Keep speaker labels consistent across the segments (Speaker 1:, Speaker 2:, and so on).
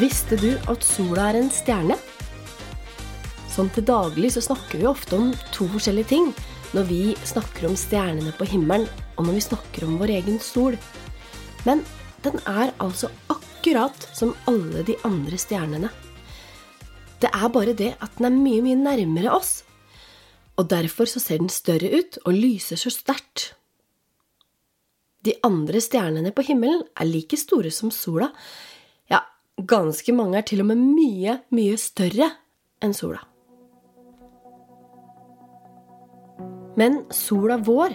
Speaker 1: Visste du at sola er en stjerne? Sånn til daglig så snakker vi ofte om to forskjellige ting når vi snakker om stjernene på himmelen, og når vi snakker om vår egen sol. Men den er altså akkurat som alle de andre stjernene. Det er bare det at den er mye, mye nærmere oss. Og derfor så ser den større ut og lyser så sterkt. De andre stjernene på himmelen er like store som sola, Ganske mange er til og med mye, mye større enn sola. Men sola vår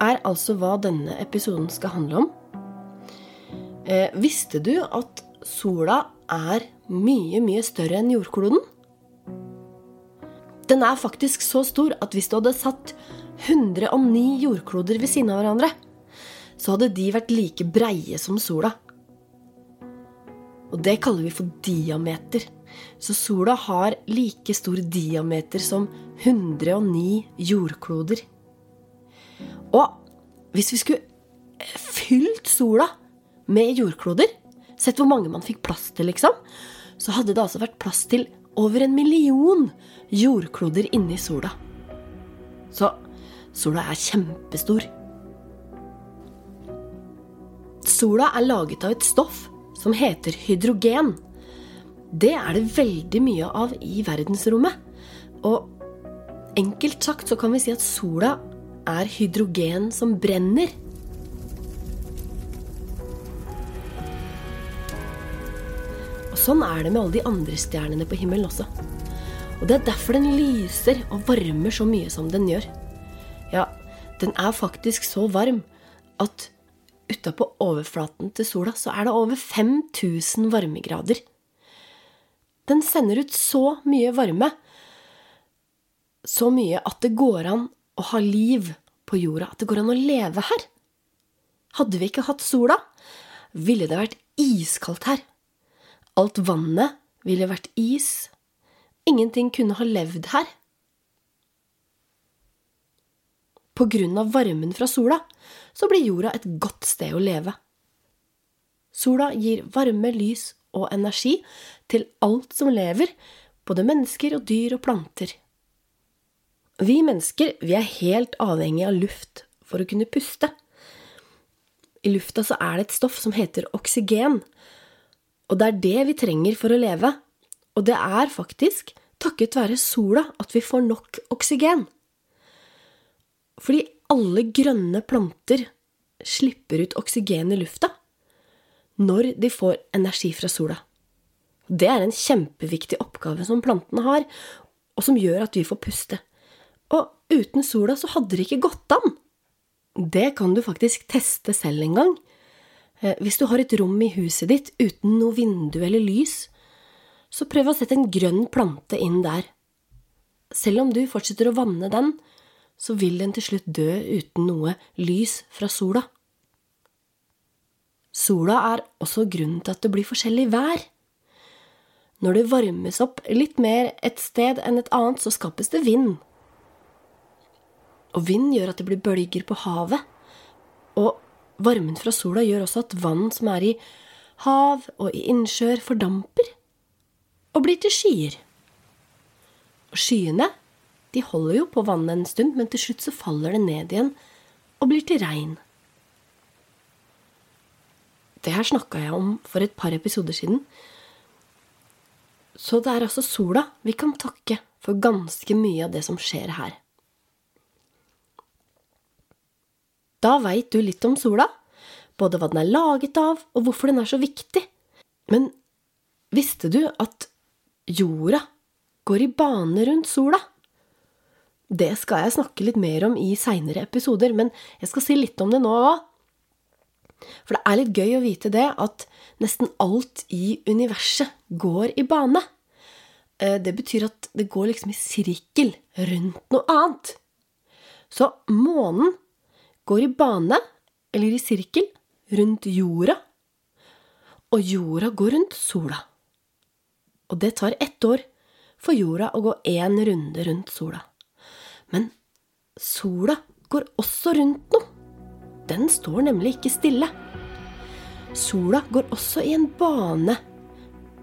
Speaker 1: er altså hva denne episoden skal handle om. Eh, visste du at sola er mye, mye større enn jordkloden? Den er faktisk så stor at hvis du hadde satt 109 jordkloder ved siden av hverandre, så hadde de vært like breie som sola. Og det kaller vi for diameter. Så sola har like stor diameter som 109 jordkloder. Og hvis vi skulle fylt sola med jordkloder, sett hvor mange man fikk plass til, liksom, så hadde det altså vært plass til over en million jordkloder inni sola. Så sola er kjempestor. Sola er laget av et stoff som heter hydrogen. Det er det veldig mye av i verdensrommet. Og enkelt sagt så kan vi si at sola er hydrogen som brenner. Og sånn er det med alle de andre stjernene på himmelen også. Og det er derfor den lyser og varmer så mye som den gjør. Ja, den er faktisk så varm at utapå overflaten til sola så er det over 5000 varmegrader. Den sender ut så mye varme, så mye at det går an å ha liv på jorda, at det går an å leve her. Hadde vi ikke hatt sola, ville det vært iskaldt her. Alt vannet ville vært is. Ingenting kunne ha levd her. På grunn av varmen fra sola så blir jorda et godt sted å leve. Sola gir varme, lys og energi til alt som lever, både mennesker og dyr og planter. Vi mennesker vi er helt avhengig av luft for å kunne puste. I lufta så er det et stoff som heter oksygen, og det er det vi trenger for å leve. Og det er faktisk takket være sola at vi får nok oksygen. Fordi alle grønne planter slipper ut oksygen i lufta når de får energi fra sola. Det er en kjempeviktig oppgave som plantene har, og som gjør at vi får puste. Og uten sola så hadde det ikke gått an. Det kan du faktisk teste selv en gang. Eh, hvis du har et rom i huset ditt uten noe vindu eller lys, så prøv å sette en grønn plante inn der. Selv om du fortsetter å vanne den, så vil den til slutt dø uten noe lys fra sola. Sola er også grunnen til at det blir forskjellig vær. Når det varmes opp litt mer et sted enn et annet, så skapes det vind. Og vind gjør at det blir bølger på havet. Og varmen fra sola gjør også at vann som er i hav og i innsjøer, fordamper og blir til skyer. Og skyene de holder jo på vannet en stund, men til slutt så faller det ned igjen og blir til regn. Det her snakka jeg om for et par episoder siden. Så det er altså sola vi kan takke for ganske mye av det som skjer her. Da veit du litt om sola, både hva den er laget av, og hvorfor den er så viktig. Men visste du at jorda går i bane rundt sola? Det skal jeg snakke litt mer om i seinere episoder, men jeg skal si litt om det nå òg. For det er litt gøy å vite det, at nesten alt i universet går i bane. Eh, det betyr at det går liksom i sirkel rundt noe annet. Så månen går i bane, eller i sirkel, rundt jorda. Og jorda går rundt sola. Og det tar ett år for jorda å gå én runde rundt sola. Men sola går også rundt noe. Den står nemlig ikke stille. Sola går også i en bane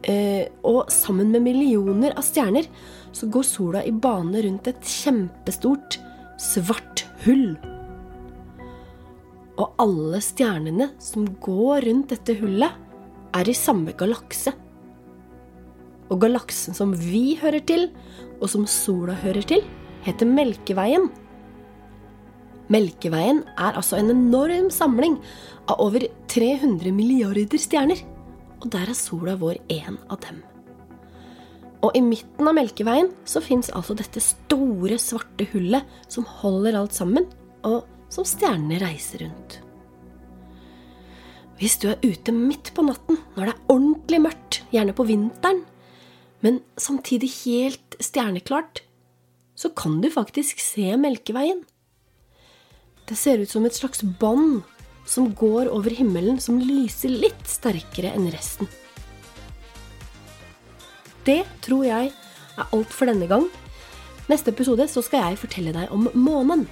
Speaker 1: Eh, og sammen med millioner av stjerner så går sola i bane rundt et kjempestort, svart hull. Og alle stjernene som går rundt dette hullet, er i samme galakse. Og galaksen som vi hører til, og som sola hører til, heter Melkeveien. Melkeveien er altså en enorm samling av over 300 milliarder stjerner. Og der er sola vår en av dem. Og i midten av Melkeveien så fins altså dette store, svarte hullet som holder alt sammen, og som stjernene reiser rundt. Hvis du er ute midt på natten når det er ordentlig mørkt, gjerne på vinteren, men samtidig helt stjerneklart, så kan du faktisk se Melkeveien. Det ser ut som et slags bånd som går over himmelen, som lyser litt sterkere enn resten. Det tror jeg er alt for denne gang. Neste episode så skal jeg fortelle deg om månen.